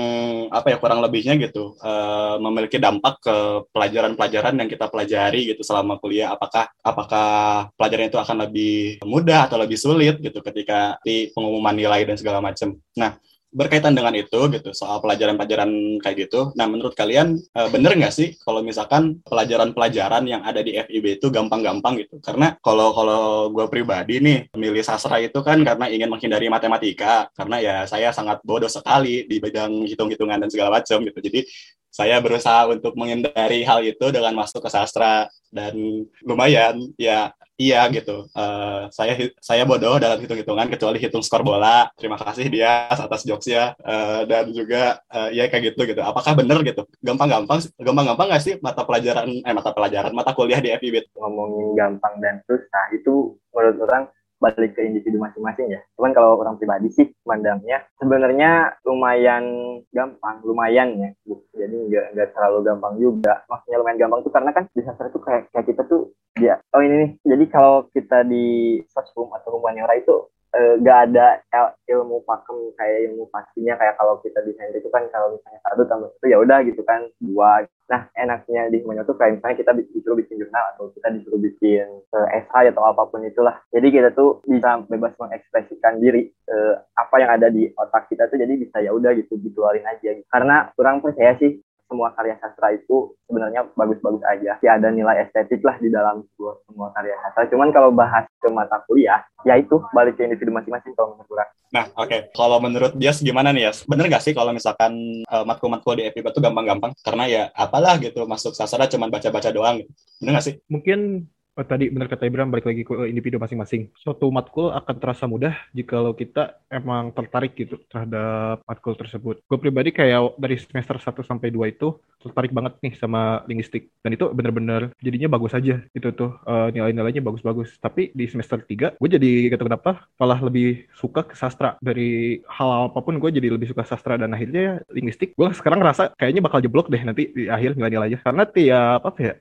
apa ya kurang lebihnya gitu eh, memiliki dampak ke pelajaran-pelajaran yang kita pelajari gitu selama kuliah apakah apakah pelajaran itu akan lebih mudah atau lebih sulit gitu ketika di pengumuman nilai dan segala macam. Nah, berkaitan dengan itu gitu soal pelajaran-pelajaran kayak gitu. Nah, menurut kalian eh, bener nggak sih kalau misalkan pelajaran-pelajaran yang ada di FIB itu gampang-gampang gitu? Karena kalau kalau gue pribadi nih memilih sastra itu kan karena ingin menghindari matematika karena ya saya sangat bodoh sekali di bidang hitung-hitungan dan segala macam gitu. Jadi saya berusaha untuk menghindari hal itu dengan masuk ke sastra dan lumayan ya iya gitu. Eh, saya saya bodoh dalam hitung-hitungan kecuali hitung skor bola. Terima kasih dia atas jokesnya. Eh, dan juga eh, ya kayak gitu gitu. Apakah bener gitu? Gampang-gampang gampang-gampang nggak sih mata pelajaran eh mata pelajaran mata kuliah di FIB ngomongin gampang dan susah itu menurut orang balik ke individu masing-masing ya. Cuman kalau orang pribadi sih mandangnya sebenarnya lumayan gampang, lumayan ya. Jadi nggak nggak terlalu gampang juga. Maksudnya lumayan gampang tuh karena kan di sastra itu kayak kayak kita tuh dia oh ini nih. Jadi kalau kita di sosum atau humaniora itu eh, nggak ada el- ilmu pakem kayak ilmu pastinya kayak kalau kita di sains itu kan kalau misalnya satu tambah satu ya udah gitu kan dua Nah, enaknya di humaniora tuh kayak misalnya kita disuruh bikin jurnal atau kita disuruh bikin eh, esai atau apa pun itulah. Jadi kita tuh bisa bebas mengekspresikan diri eh, apa yang ada di otak kita tuh jadi bisa ya udah gitu dikeluarin aja. Karena kurang percaya sih semua karya sastra itu sebenarnya bagus-bagus aja. Ya ada nilai estetik lah di dalam semua, semua karya sastra. Cuman kalau bahas ke mata kuliah, ya itu balik ke individu masing-masing kalau menurut kurang. Nah, oke. Kalau menurut dia gimana nih ya? Bener gak sih kalau misalkan eh, matkul-matkul di FIB itu gampang-gampang? Karena ya apalah gitu, masuk sastra cuma baca-baca doang. Gitu. Bener gak sih? mungkin oh, tadi benar kata Ibrahim balik lagi ke individu masing-masing. Suatu matkul akan terasa mudah jikalau kita emang tertarik gitu terhadap matkul tersebut. Gue pribadi kayak dari semester 1 sampai 2 itu tertarik banget nih sama linguistik dan itu bener-bener jadinya bagus aja gitu tuh eh, nilai-nilainya bagus-bagus. Tapi di semester 3 gue jadi tahu kenapa malah lebih suka ke sastra dari hal apa pun gue jadi lebih suka sastra dan akhirnya linguistik gue sekarang ngerasa kayaknya bakal jeblok deh nanti di akhir nilai-nilainya karena tiap apa ya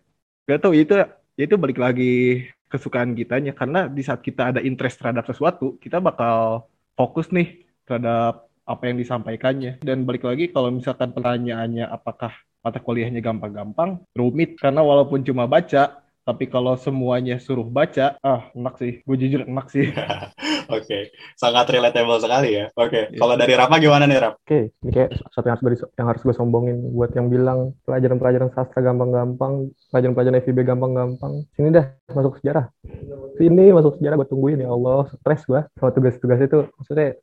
Gak tau itu ya itu balik lagi kesukaan kitanya. Karena di saat kita ada interest terhadap sesuatu kita bakal fokus nih terhadap apa yang disampaikannya. Dan balik lagi kalau misalkan pertanyaannya apakah mata kuliahnya gampang-gampang rumit. Karena walaupun cuma baca tapi kalau semuanya suruh baca ah enak sih. Gue jujur enak sih Oke, sangat relatable sekali ya. Oke, Iya. kalau dari Rafa gimana nih, Raf? Oke, ini kayak sesuatu yang harus, yang harus gue sombongin buat yang bilang pelajaran-pelajaran sastra gampang-gampang, pelajaran-pelajaran FIB gampang-gampang. Sini dah, masuk sejarah. Sini masuk sejarah, gue tungguin ya Allah. Stres gue. Kalau tugas-tugas itu, maksudnya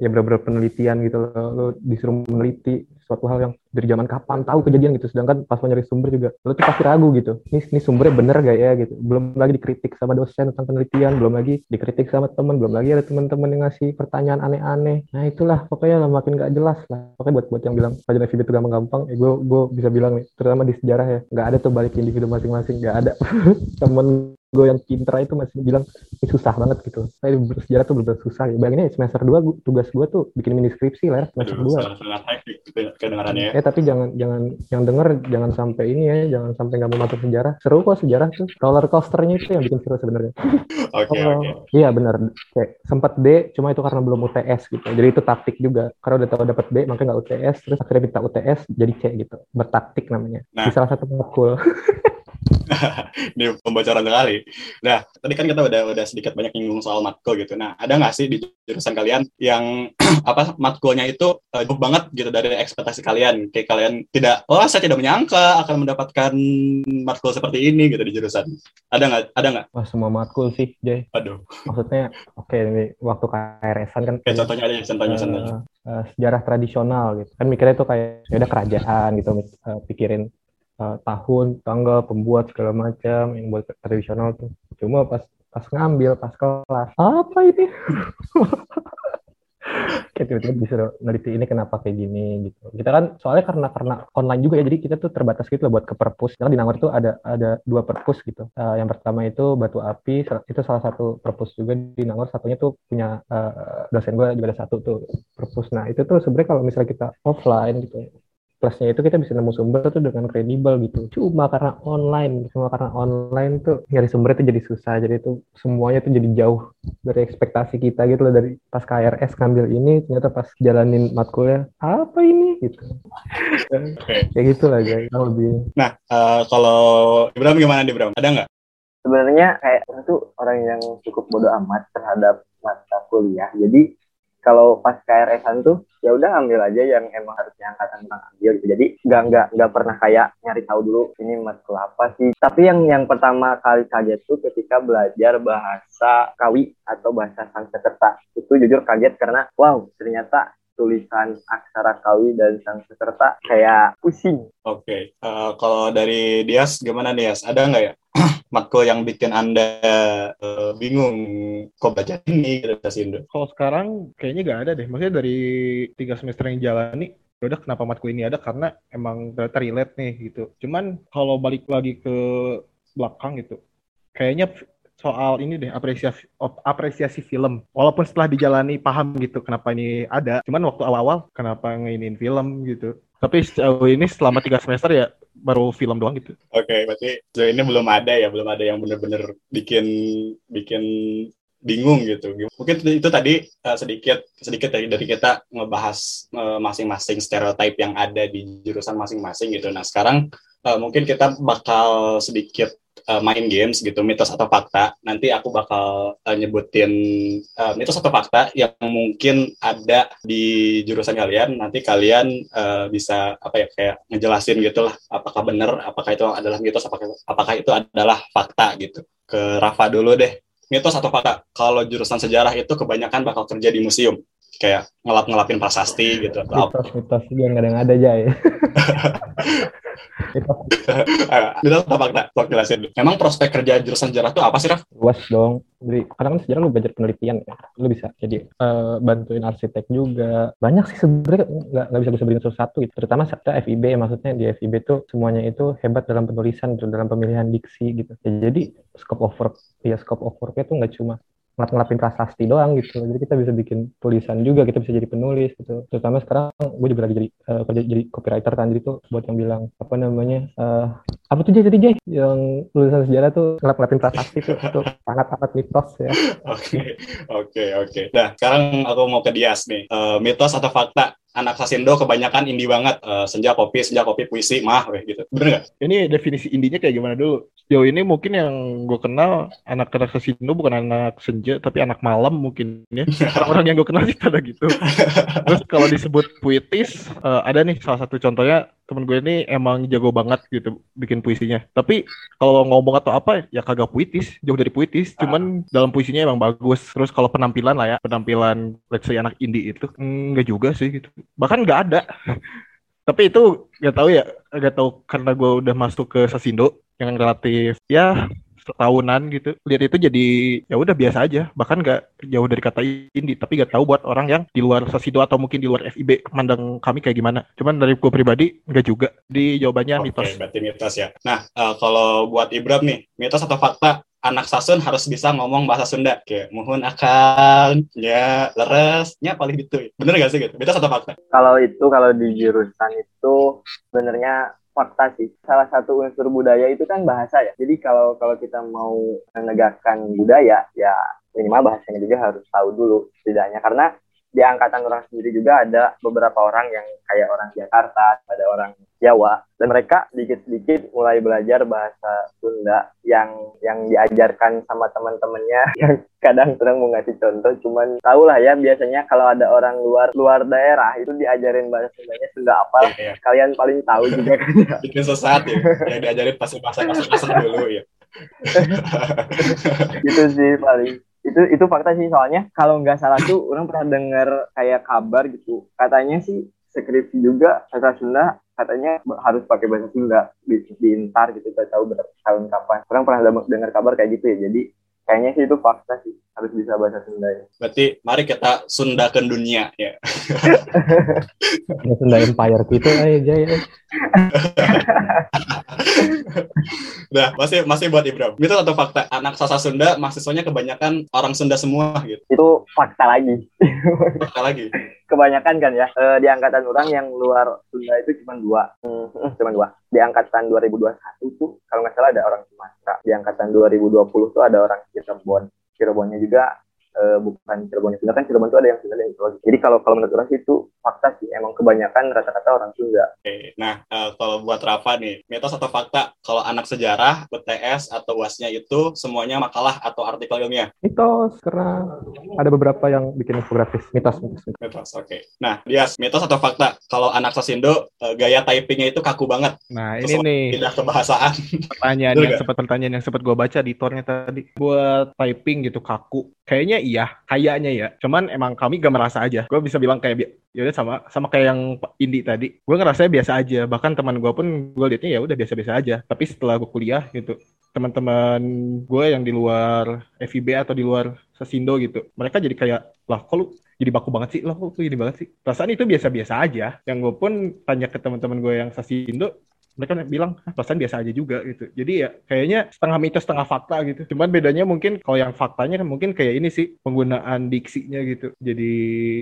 ya bener-bener penelitian gitu loh. Lo disuruh meneliti suatu hal yang dari zaman kapan tahu kejadian gitu. Sedangkan pas mau nyari sumber juga lo tuh pasti ragu gitu. Ini ini sumbernya bener gak ya gitu. Belum lagi dikritik sama dosen tentang penelitian belum lagi dikritik sama temen belum lagi ada teman-teman yang ngasih pertanyaan aneh-aneh. Nah itulah pokoknya lah makin gak jelas lah. Pokoknya buat buat yang bilang pelajaran FIB itu gampang-gampang eh, gue gue bisa bilang nih terutama di sejarah ya nggak ada tuh balik individu masing-masing nggak ada. Temen gue yang pinter itu masih bilang ini susah banget gitu. Saya bersejarah tuh bener susah. Ya. Bayangin ya semester 2 tugas gue tuh bikin mini skripsi lah semester Aduh, 2. Sangat hektik kedengarannya ya. Eh tapi jangan jangan yang denger jangan sampai ini ya, jangan sampai nggak mau masuk sejarah. Seru kok sejarah tuh. Roller coasternya itu yang bikin seru sebenarnya. Oke okay, oh, oke. Okay. Iya benar. Kayak sempat D cuma itu karena belum UTS gitu. Jadi itu taktik juga. Karena udah tahu dapat B makanya nggak UTS terus akhirnya minta UTS jadi C gitu. Bertaktik namanya. Nah. Di salah satu makul. ini pembocoran sekali. Nah, tadi kan kita udah udah sedikit banyak nyinggung soal matkul gitu. Nah, ada nggak sih di jurusan kalian yang apa matkulnya itu uh, jauh banget gitu dari ekspektasi kalian? Kayak kalian tidak, oh saya tidak menyangka akan mendapatkan matkul seperti ini gitu di jurusan. Ada nggak? Ada nggak? Wah, semua matkul sih, Jay. Aduh. Maksudnya, oke okay, waktu KRS-an kan. Oke, contohnya aja, contohnya, uh, contohnya. Uh, sejarah tradisional gitu. Kan mikirnya itu kayak ya udah kerajaan gitu, uh, pikirin uh, tahun, tanggal, pembuat segala macam yang buat tradisional tuh. Cuma pas pas ngambil pas kelas apa ini? kayak tiba-tiba bisa neliti ini kenapa kayak gini gitu. Kita kan soalnya karena karena online juga ya, jadi kita tuh terbatas gitu loh buat ke perpus. Karena di Nangor tuh ada ada dua perpus gitu. Uh, yang pertama itu batu api, itu salah satu perpus juga di Nangor. Satunya tuh punya uh, dosen gue juga ada satu tuh perpus. Nah itu tuh sebenarnya kalau misalnya kita offline gitu, plusnya itu kita bisa nemu sumber tuh dengan kredibel gitu. Cuma karena online, cuma karena online tuh nyari sumber itu jadi susah. Jadi itu semuanya tuh jadi jauh dari ekspektasi kita gitu loh dari pas KRS ngambil ini ternyata pas jalanin matkulnya apa ini gitu. Okay. Kayak gitu lah guys, lebih. Nah, uh, kalau Ibrahim gimana Ibrahim? Ada nggak? Sebenarnya kayak itu orang yang cukup bodoh amat terhadap mata kuliah. Jadi kalau pas KRS-an tuh ya udah ambil aja yang emang harusnya angkatan tentang ambil gitu. Jadi nggak nggak nggak pernah kayak nyari tahu dulu ini matkul apa sih. Tapi yang yang pertama kali kaget tuh ketika belajar bahasa Kawi atau bahasa Sanskerta. Itu jujur kaget karena wow ternyata tulisan aksara Kawi dan Sanskerta kayak pusing. Oke, okay. uh, eh, kalau dari Dias gimana Dias? Ada nggak ya matkul yang bikin Anda uh, bingung kok baca ini Indo? Kalau sekarang kayaknya nggak ada deh. Maksudnya dari tiga semester yang jalani, ya udah kenapa matkul ini ada karena emang ternyata relate nih gitu. Cuman kalau balik lagi ke belakang gitu, kayaknya soal ini deh apresiasi apresiasi film walaupun setelah dijalani paham gitu kenapa ini ada cuman waktu awal-awal kenapa ngeinin film gitu tapi sejauh ini selama tiga semester ya baru film doang gitu. Oke, okay, berarti so ini belum ada ya, belum ada yang benar-benar bikin bikin bingung gitu. Mungkin itu tadi uh, sedikit sedikit dari, dari kita ngebahas uh, masing-masing stereotip yang ada di jurusan masing-masing gitu. Nah, sekarang uh, mungkin kita bakal sedikit uh, main games gitu mitos atau fakta nanti aku bakal uh, nyebutin uh, mitos atau fakta yang mungkin ada di jurusan kalian. Nanti kalian uh, bisa apa ya kayak ngejelasin gitulah apakah benar apakah itu adalah mitos apakah apakah itu adalah fakta gitu. Ke Rafa dulu deh. Mitos atau fakta? Kalau jurusan sejarah itu kebanyakan bakal kerja di museum. Kayak ngelap-ngelapin prasasti gitu mitos mitos yang kadang ada aja ya Itu apa tak Kok jelasin Memang prospek kerja jurusan sejarah itu apa sih, Raf? Luas dong. Jadi, karena kan sejarah lu belajar penelitian ya. Lu bisa jadi uh, bantuin arsitek juga. Banyak sih sebenarnya nggak nggak bisa bisa berikan satu gitu. Terutama saya FIB, maksudnya di FIB tuh semuanya itu hebat dalam penulisan, dalam pemilihan diksi gitu. Ya, jadi scope of work, ya scope of worknya tuh nggak cuma ngelap-ngelapin prasasti doang gitu. Jadi kita bisa bikin tulisan juga, kita bisa jadi penulis gitu. Terutama sekarang gue juga lagi jadi uh, kerja jadi copywriter kan. Jadi tuh buat yang bilang apa namanya uh, apa tuh jadi Jay yang tulisan sejarah tuh ngelap-ngelapin prasasti tuh itu sangat sangat mitos ya. Oke oke oke. Nah sekarang aku mau ke Dias nih. Uh, mitos atau fakta anak Sasindo kebanyakan indie banget uh, senja kopi senja kopi puisi mah weh gitu. Bener nggak? Ini definisi indinya kayak gimana dulu? Sejauh ini mungkin yang gue kenal anak-anak Sasindo bukan anak senja tapi anak malam mungkin ya. Orang-orang yang gue kenal sih ada gitu. Terus kalau disebut puitis uh, ada nih salah satu contohnya temen gue ini emang jago banget gitu bikin puisinya. Tapi kalau ngomong atau apa ya kagak puitis jauh dari puitis. Ah. cuman dalam puisinya emang bagus. Terus kalau penampilan lah ya penampilan let's say anak indie itu enggak juga sih gitu bahkan nggak ada. Tapi itu gak tahu ya, gak tahu karena gue udah masuk ke Sasindo yang relatif ya tahunan gitu. Lihat itu jadi ya udah biasa aja. Bahkan nggak jauh dari kata indie tapi nggak tahu buat orang yang di luar Sasido atau mungkin di luar FIB mandang kami kayak gimana. Cuman dari gue pribadi nggak juga. Di jawabannya Oke, mitos. berarti mitos ya. Nah, eh, kalau buat Ibram nih, mitos atau fakta anak Sasun harus bisa ngomong bahasa Sunda. Kayak mohon akan ya leresnya paling gitu bener gak sih gitu mitos atau fakta? Kalau itu kalau di jurusan itu sebenarnya fakta sih. Salah satu unsur budaya itu kan bahasa ya. Jadi kalau kalau kita mau menegakkan budaya ya minimal bahasanya juga harus tahu dulu setidaknya karena di angkatan orang sendiri juga ada beberapa orang yang kayak orang Jakarta, ada orang Jawa dan mereka dikit-dikit mulai belajar bahasa Sunda yang yang diajarkan sama teman-temannya yang kadang sedang mau ngasih contoh cuman tau lah ya biasanya kalau ada orang luar luar daerah itu diajarin bahasa Sundanya Sunda apa Iya, iya. kalian paling tahu juga kan bikin sesat ya yang diajarin pasti bahasa kasar-kasar dulu ya gitu sih paling itu itu fakta sih soalnya kalau nggak salah tuh orang pernah dengar kayak kabar gitu. Katanya sih skripsi juga bahasa Sunda katanya harus pakai bahasa Sunda di, di intar gitu gak tahu berapa tahun kapan. Orang pernah dengar kabar kayak gitu ya jadi kayaknya sih itu fakta sih harus bisa bahasa Sunda ya. berarti mari kita Sundakan dunia ya Ya, Sunda Empire gitu aja Jaya. Nah, masih masih buat Ibram. Mitos atau fakta? Anak Sasa Sunda, mahasiswanya kebanyakan orang Sunda semua gitu. itu fakta lagi Fakta lagi. Kebanyakan kan ya. Eh, di angkatan orang yang luar Sunda itu cuma dua. Hmm, cuma dua. Di angkatan 2021 tuh kalau nggak salah ada orang Sumatera. Di angkatan 2020 tuh ada orang Cirebon. Cirebonnya juga eh, bukan Cirebonnya Sunda kan Cirebon tuh ada yang Sunda yang Jawa jadi kalau kalau menurut orang sih itu fakta sih emang kebanyakan rata-rata orang Sunda Oke. Nah, eh, kalau buat Rafa nih, mitos atau fakta? Kalau anak sejarah, UTS atau UASnya itu semuanya makalah atau artikel ilmiah. Mitos karena ada beberapa yang bikin infografis mitos mitos. mitos. Mitos, oke. Nah, Dias, mitos atau fakta? Kalau anak Sasindo, eh, gaya typingnya itu kaku banget. nah Terus ini nih Tidak kebahasaan. pertanyaan yang sempat pertanyaan yang sempat gue baca di tornya tadi buat typing gitu kaku kayaknya iya kayaknya ya. Cuman emang kami gak merasa aja. Gue bisa bilang kayak yaudah sama sama kayak yang Indi tadi. Gue ngerasanya biasa aja. Bahkan teman gue pun gue liatnya ya udah biasa-biasa aja. Tapi setelah gue kuliah gitu teman-teman gue yang di luar FIB atau di luar Sesindo gitu mereka jadi kayak lah kok jadi baku banget sih? Lah kok lu jadi banget sih? Perasaan itu biasa-biasa aja. Yang gue pun tanya ke teman-teman gue yang Sesindo mereka bilang ah, perasaan biasa aja juga gitu jadi ya kayaknya setengah mitos setengah fakta gitu cuman bedanya mungkin kalau yang faktanya kan mungkin kayak ini sih penggunaan diksinya gitu jadi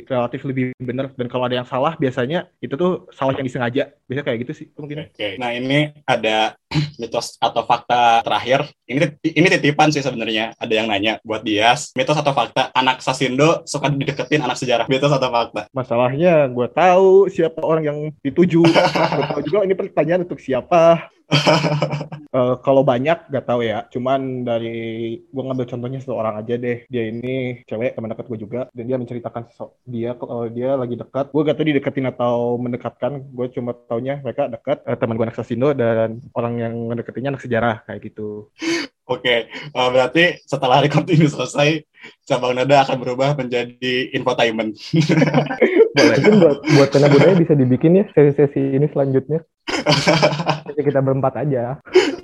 relatif lebih benar dan kalau ada yang salah biasanya itu tuh salah yang disengaja biasanya kayak gitu sih mungkin Oke. Nah, ini ada mitos atau fakta terakhir. Ini ini titipan sih sebenarnya. Ada yang nanya buat Dias. Mitos atau fakta? Anak Sasindo suka dideketin anak sejarah. Mitos atau fakta? masalahnya gue tahu siapa orang yang dituju gue tahu juga ini pertanyaan untuk siapa? Eh, kalau banyak gak tahu ya. Cuman dari gue ngambil contohnya seseorang aja deh. Dia ini cewek teman dekat gue juga. Dan dia menceritakan sosok dia kalau dia lagi dekat. Gue gak tahu dideketin atau mendekatkan. Gue cuma taunya mereka dekat. Eh, teman gue anak Sasindo dan orang yang mendekatinya anak sejarah kayak gitu. Oke, eh, berarti setelah record ini selesai, cabang nada akan berubah menjadi infotainment. boleh Mungkin buat buat Tena budaya bisa dibikin ya sesi-sesi ini selanjutnya. Jadi kita berempat aja.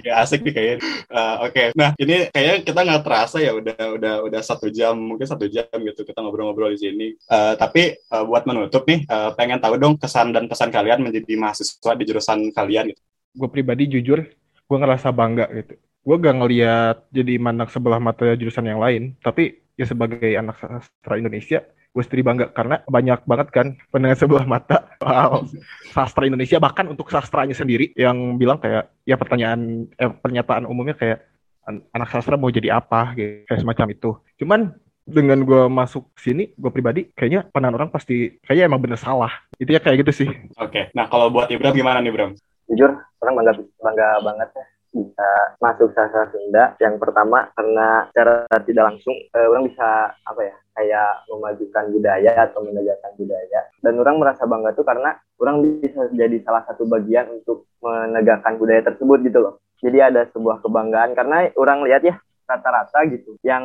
ya asik nih kayaknya. Eh, Oke, nah ini kayaknya kita nggak terasa ya udah udah udah satu jam mungkin satu jam gitu kita ngobrol-ngobrol di sini. Eh, tapi eh, buat menutup nih, eh, pengen tahu dong kesan dan pesan kalian menjadi mahasiswa di jurusan kalian. Gitu. gue pribadi jujur gue ngerasa bangga gitu gue gak ngeliat jadi mandang sebelah mata jurusan yang lain tapi ya sebagai anak sastra Indonesia gue sendiri bangga karena banyak banget kan pendengar sebelah mata. Soal sastra Indonesia bahkan untuk sastranya sendiri yang bilang kayak ya pertanyaan eh, pernyataan umumnya kayak "An- anak sastra mau jadi apa? Gitu kayak semacam itu. Cuman dengan gue masuk sini gue pribadi kayaknya pandangan orang pasti kayaknya emang bener salah. Itu ya kayak gitu sih. Oke, nah kalau buat Ibram gimana nih Ibram? jujur orang bangga bangga banget ya bisa masuk sastra Sunda. Yang pertama karena secara tidak langsung eh, orang bisa apa ya kayak memajukan budaya atau menegakkan budaya dan orang merasa bangga tuh karena orang bisa jadi salah satu bagian untuk menegakkan budaya tersebut gitu loh jadi ada sebuah kebanggaan karena orang lihat ya rata-rata gitu yang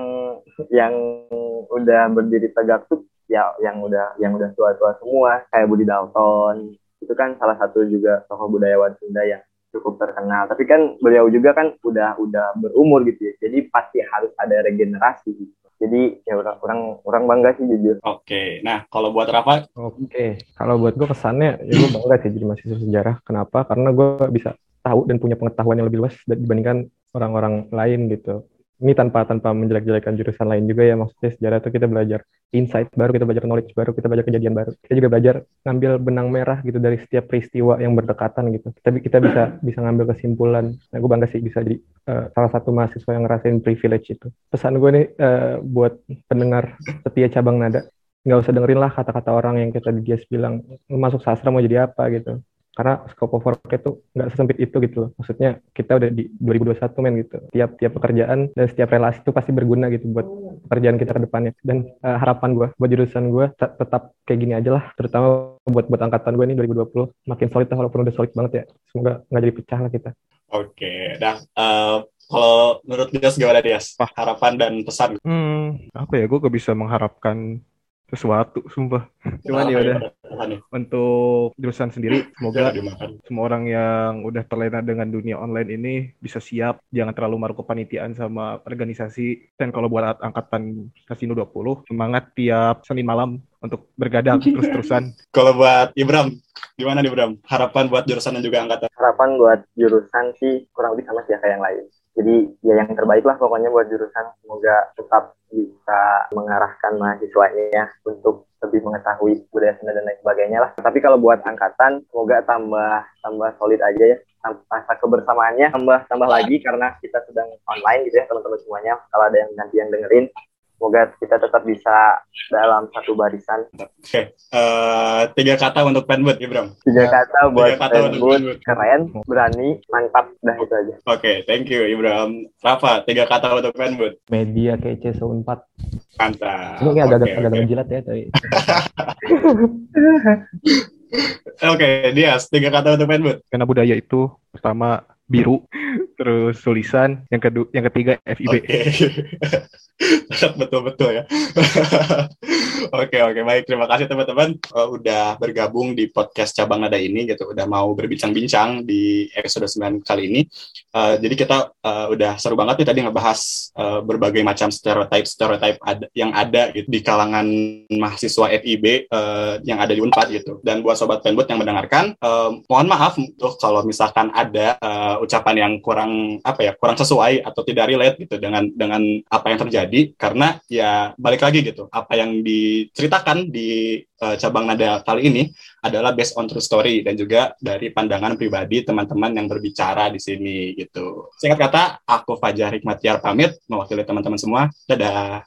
yang udah berdiri tegak tuh ya yang udah yang udah tua-tua semua kayak Budi Dalton itu kan salah satu juga tokoh budayawan Sunda yang cukup terkenal. Tapi kan beliau juga kan udah udah berumur gitu ya. Jadi pasti harus ada regenerasi gitu. Jadi ya orang orang orang bangga sih jujur. Oke, nah kalau buat Rafa? Oke, kalau buat gue kesannya ya gue bangga sih jadi mahasiswa sejarah. Kenapa? Karena gue bisa tahu dan punya pengetahuan yang lebih luas dibandingkan orang-orang lain gitu ini tanpa tanpa menjelek-jelekan jurusan lain juga ya maksudnya sejarah itu kita belajar insight baru kita belajar knowledge baru kita belajar kejadian baru. Kita juga belajar ngambil benang merah gitu dari setiap peristiwa yang berdekatan gitu. Kita kita bisa bisa ngambil kesimpulan. Nah gue bangga sih bisa jadi uh, salah satu mahasiswa yang ngerasain privilege itu. Pesan gue nih uh, buat pendengar setia cabang nada nggak usah dengerin lah kata-kata orang yang kita di Gias bilang masuk sastra mau jadi apa? gitu karena scope of work itu nggak sesempit itu gitu loh. Maksudnya kita udah di 2021 men gitu. Tiap-tiap pekerjaan dan setiap relasi itu pasti berguna gitu buat pekerjaan kita ke depannya. Dan uh, harapan gue buat jurusan gue tetap kayak gini aja lah. Terutama buat buat angkatan gue ini 2020 makin solid lah walaupun udah solid banget ya. Semoga nggak jadi pecah lah kita. Oke, dah. Uh, kalau menurut Dias gimana Dias? Harapan dan pesan? Hmm, apa ya? Gue gak bisa mengharapkan sesuatu sumpah. Cuman ya udah. untuk jurusan sendiri semoga semua orang yang udah terlena dengan dunia online ini bisa siap. Jangan terlalu maruk kepanitiaan sama organisasi. Dan kalau buat angkatan Kasino 20 semangat tiap Senin malam untuk bergadang terus-terusan. Kalau buat Ibram gimana nih Ibram? Harapan buat jurusan dan juga angkatan? Harapan buat jurusan sih kurang lebih sama sih ya kayak yang lain jadi ya yang terbaik lah pokoknya buat jurusan semoga tetap bisa mengarahkan mahasiswanya ya untuk lebih mengetahui budaya Sunda dan lain sebagainya lah. Tapi kalau buat angkatan, semoga tambah tambah solid aja ya. Rasa kebersamaannya tambah tambah lagi karena kita sedang online gitu ya teman-teman semuanya. Kalau ada yang nanti yang dengerin, Semoga kita tetap bisa dalam satu barisan. Oke, okay. uh, eh, tiga kata untuk penbut, Ibram. Tiga kata buat tiga kata penbut, keren, berani, mantap, dah itu aja. Oke, okay, thank you Ibram. Rafa, tiga kata untuk penbut. Media kece seunpat. Mantap. Ini agak okay, agak okay. menjilat ya tadi. Oke, okay, Dias, tiga kata untuk penbut. Karena budaya itu pertama biru, terus tulisan, yang kedua, yang ketiga FIB. Okay. betul-betul ya. Oke oke baik terima kasih teman-teman uh, udah bergabung di podcast cabang nada ini gitu udah mau berbincang-bincang di episode 9 kali ini. Uh, jadi kita uh, udah seru banget nih tadi ngebahas uh, berbagai macam stereotype stereotype ada, yang ada gitu, di kalangan mahasiswa FIB uh, yang ada di Unpad gitu. Dan buat sobat penbut yang mendengarkan uh, mohon maaf tuh kalau misalkan ada uh, ucapan yang kurang apa ya kurang sesuai atau tidak relate gitu dengan dengan apa yang terjadi karena ya balik lagi gitu apa yang di diceritakan di uh, cabang nada kali ini adalah based on true story dan juga dari pandangan pribadi teman-teman yang berbicara di sini gitu. Singkat kata, aku Fajar Hikmatiar pamit mewakili teman-teman semua. Dadah.